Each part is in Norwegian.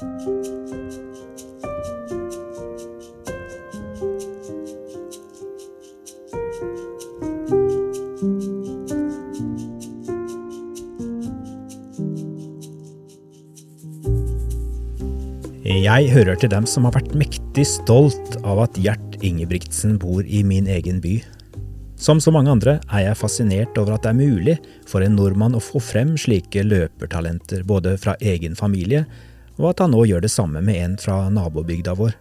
Jeg hører til dem som har vært mektig stolt av at Gjert Ingebrigtsen bor i min egen by. Som så mange andre er jeg fascinert over at det er mulig for en nordmann å få frem slike løpertalenter både fra egen familie, og at han nå gjør det samme med en fra nabobygda vår.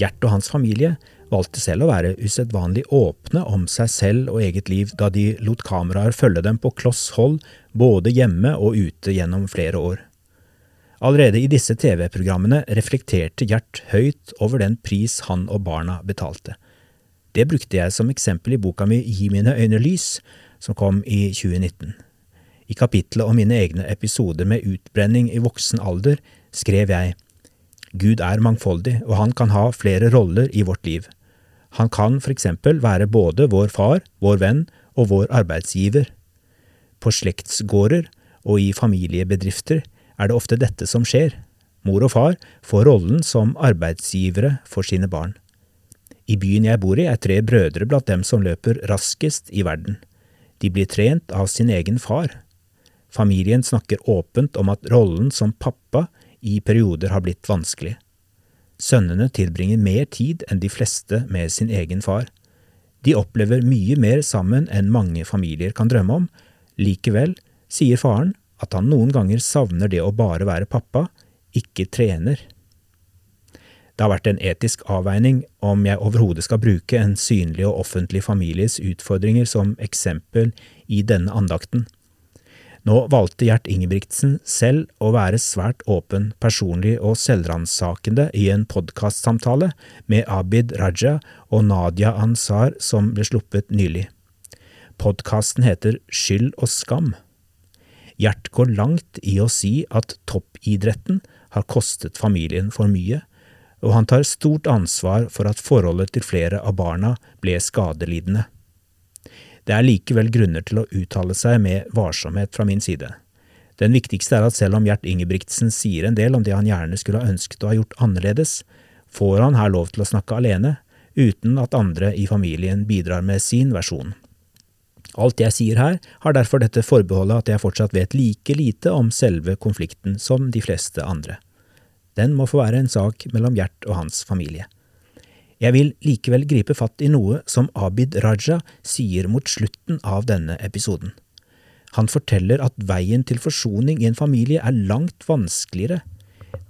Gjert og hans familie valgte selv å være usedvanlig åpne om seg selv og eget liv da de lot kameraer følge dem på kloss hold både hjemme og ute gjennom flere år. Allerede i disse TV-programmene reflekterte Gjert høyt over den pris han og barna betalte. Det brukte jeg som eksempel i boka mi Gi mine øyne lys, som kom i 2019. I kapitlet om mine egne episoder med utbrenning i voksen alder skrev jeg Gud er mangfoldig, og han kan ha flere roller i vårt liv. Han kan for eksempel være både vår far, vår venn og vår arbeidsgiver. På slektsgårder og i familiebedrifter er det ofte dette som skjer. Mor og far får rollen som arbeidsgivere for sine barn. I byen jeg bor i er tre brødre blant dem som løper raskest i verden. De blir trent av sin egen far. Familien snakker åpent om at rollen som pappa i perioder har blitt vanskelig. Sønnene tilbringer mer tid enn de fleste med sin egen far. De opplever mye mer sammen enn mange familier kan drømme om. Likevel sier faren at han noen ganger savner det å bare være pappa, ikke trener. Det har vært en etisk avveining om jeg overhodet skal bruke en synlig og offentlig families utfordringer som eksempel i denne andakten. Nå valgte Gjert Ingebrigtsen selv å være svært åpen, personlig og selvransakende i en podkastsamtale med Abid Raja og Nadia Ansar som ble sluppet nylig. Podkasten heter Skyld og skam. Gjert går langt i å si at toppidretten har kostet familien for mye, og han tar stort ansvar for at forholdet til flere av barna ble skadelidende. Det er likevel grunner til å uttale seg med varsomhet fra min side. Den viktigste er at selv om Gjert Ingebrigtsen sier en del om det han gjerne skulle ha ønsket å ha gjort annerledes, får han her lov til å snakke alene, uten at andre i familien bidrar med sin versjon. Alt jeg sier her, har derfor dette forbeholdet at jeg fortsatt vet like lite om selve konflikten som de fleste andre. Den må få være en sak mellom Gjert og hans familie. Jeg vil likevel gripe fatt i noe som Abid Raja sier mot slutten av denne episoden. Han forteller at veien til forsoning i en familie er langt vanskeligere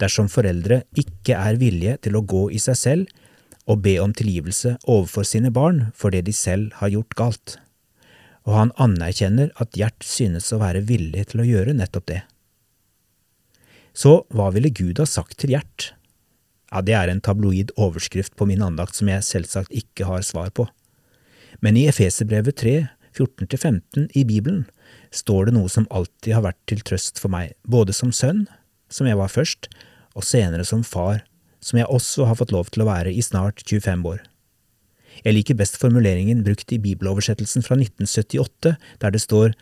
dersom foreldre ikke er villige til å gå i seg selv og be om tilgivelse overfor sine barn for det de selv har gjort galt og han anerkjenner at Gjert synes å være villig til å gjøre nettopp det. Så hva ville Gud ha sagt til Gjert? Ja, det er en tabloid overskrift på min andakt som jeg selvsagt ikke har svar på. Men i Efeserbrevet 3, 14–15 i Bibelen står det noe som alltid har vært til trøst for meg, både som sønn, som jeg var først, og senere som far, som jeg også har fått lov til å være i snart 25 år. Jeg liker best formuleringen brukt i bibeloversettelsen fra 1978, der det står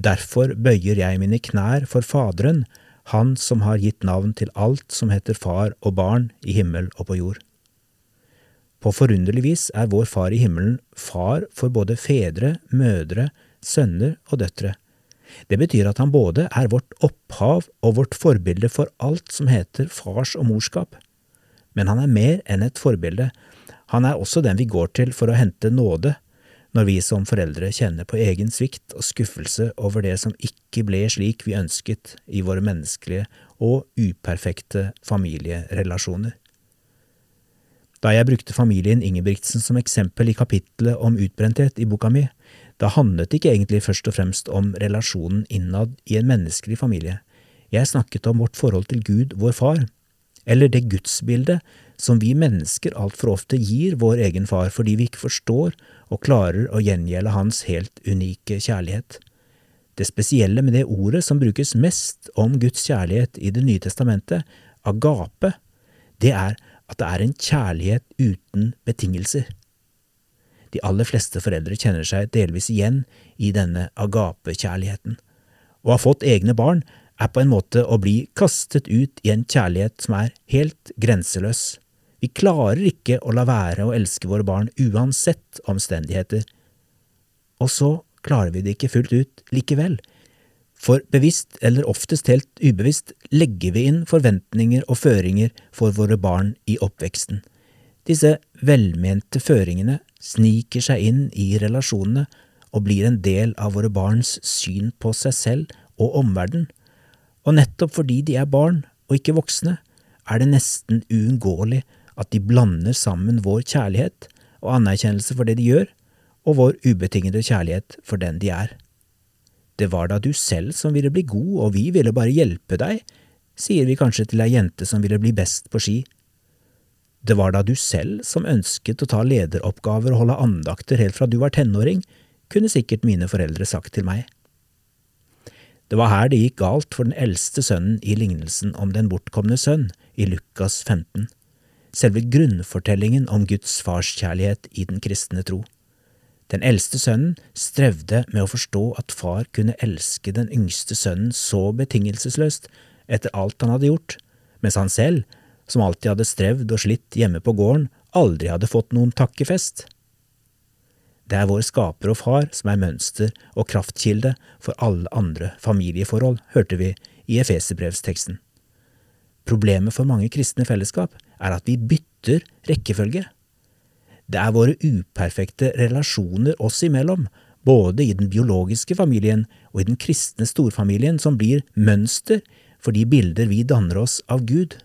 Derfor bøyer jeg mine knær for Faderen, Han som har gitt navn til alt som heter far og barn i himmel og på jord. På forunderlig vis er vår Far i himmelen far for både fedre, mødre, sønner og døtre. Det betyr at han både er vårt opphav og vårt forbilde for alt som heter fars- og morskap. Men han er mer enn et forbilde, han er også den vi går til for å hente nåde når vi som foreldre kjenner på egen svikt og skuffelse over det som ikke ble slik vi ønsket i våre menneskelige og uperfekte familierelasjoner. Da jeg brukte familien Ingebrigtsen som eksempel i kapittelet om utbrenthet i boka mi, da handlet det ikke egentlig først og fremst om relasjonen innad i en menneskelig familie. Jeg snakket om vårt forhold til Gud, vår far, eller det gudsbildet som vi mennesker altfor ofte gir vår egen far fordi vi ikke forstår og klarer å gjengjelde hans helt unike kjærlighet. Det spesielle med det ordet som brukes mest om Guds kjærlighet i Det nye testamentet, agape, det er at det er en kjærlighet uten betingelser. De aller fleste foreldre kjenner seg delvis igjen i denne agape-kjærligheten. Å ha fått egne barn er på en måte å bli kastet ut i en kjærlighet som er helt grenseløs. Vi klarer ikke å la være å elske våre barn uansett omstendigheter. Og så klarer vi det ikke fullt ut likevel. For bevisst, eller oftest helt ubevisst, legger vi inn forventninger og føringer for våre barn i oppveksten. Disse velmente føringene sniker seg inn i relasjonene og blir en del av våre barns syn på seg selv og omverdenen. Og nettopp fordi de er barn og ikke voksne, er det nesten uunngåelig at de blander sammen vår kjærlighet og anerkjennelse for det de gjør, og vår ubetingede kjærlighet for den de er. Det var da du selv som ville bli god, og vi ville bare hjelpe deg, sier vi kanskje til ei jente som ville bli best på ski. Det var da du selv som ønsket å ta lederoppgaver og holde andakter helt fra du var tenåring, kunne sikkert mine foreldre sagt til meg. Det var her det gikk galt for den eldste sønnen i lignelsen om den bortkomne sønn i Lukas 15, selve grunnfortellingen om Guds farskjærlighet i den kristne tro. Den eldste sønnen strevde med å forstå at far kunne elske den yngste sønnen så betingelsesløst etter alt han hadde gjort, mens han selv, som alltid hadde strevd og slitt hjemme på gården, aldri hadde fått noen takkefest. Det er vår skaper og far som er mønster og kraftkilde for alle andre familieforhold, hørte vi i Efeserbrevsteksten. Problemet for mange kristne fellesskap er at vi bytter rekkefølge. Det er våre uperfekte relasjoner oss imellom, både i den biologiske familien og i den kristne storfamilien, som blir mønster for de bilder vi danner oss av Gud.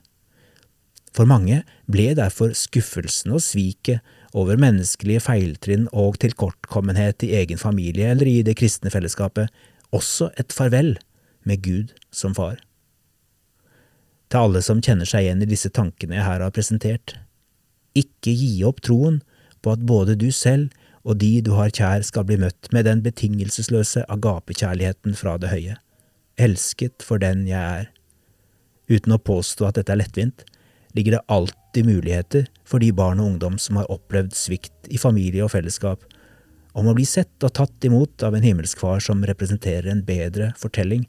For mange ble derfor skuffelsen og sviket over menneskelige feiltrinn og tilkortkommenhet i egen familie eller i det kristne fellesskapet, også et farvel med Gud som far. Til alle som kjenner seg igjen i disse tankene jeg her har presentert, ikke gi opp troen på at både du selv og de du har kjær skal bli møtt med den betingelsesløse agapekjærligheten fra det høye, elsket for den jeg er. Uten å påstå at dette er lettvint, ligger det alltid muligheter for de barn og ungdom som har opplevd svikt i familie og fellesskap, om å bli sett og tatt imot av en himmelsk far som representerer en bedre fortelling.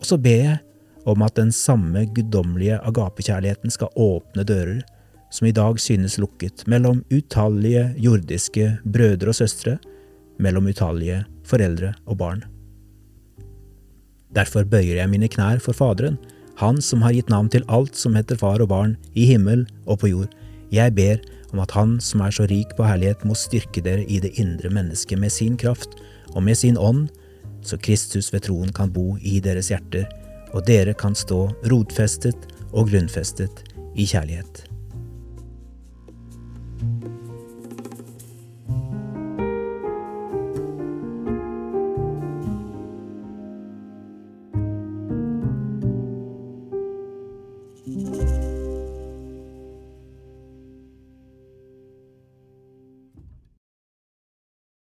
Og så ber jeg om at den samme guddommelige agapekjærligheten skal åpne dører som i dag synes lukket, mellom utallige jordiske brødre og søstre, mellom utallige foreldre og barn. Derfor bøyer jeg mine knær for Faderen, han som har gitt navn til alt som heter far og barn, i himmel og på jord. Jeg ber om at Han som er så rik på herlighet, må styrke dere i det indre mennesket med sin kraft og med sin ånd, så Kristus ved troen kan bo i deres hjerter, og dere kan stå rotfestet og grunnfestet i kjærlighet.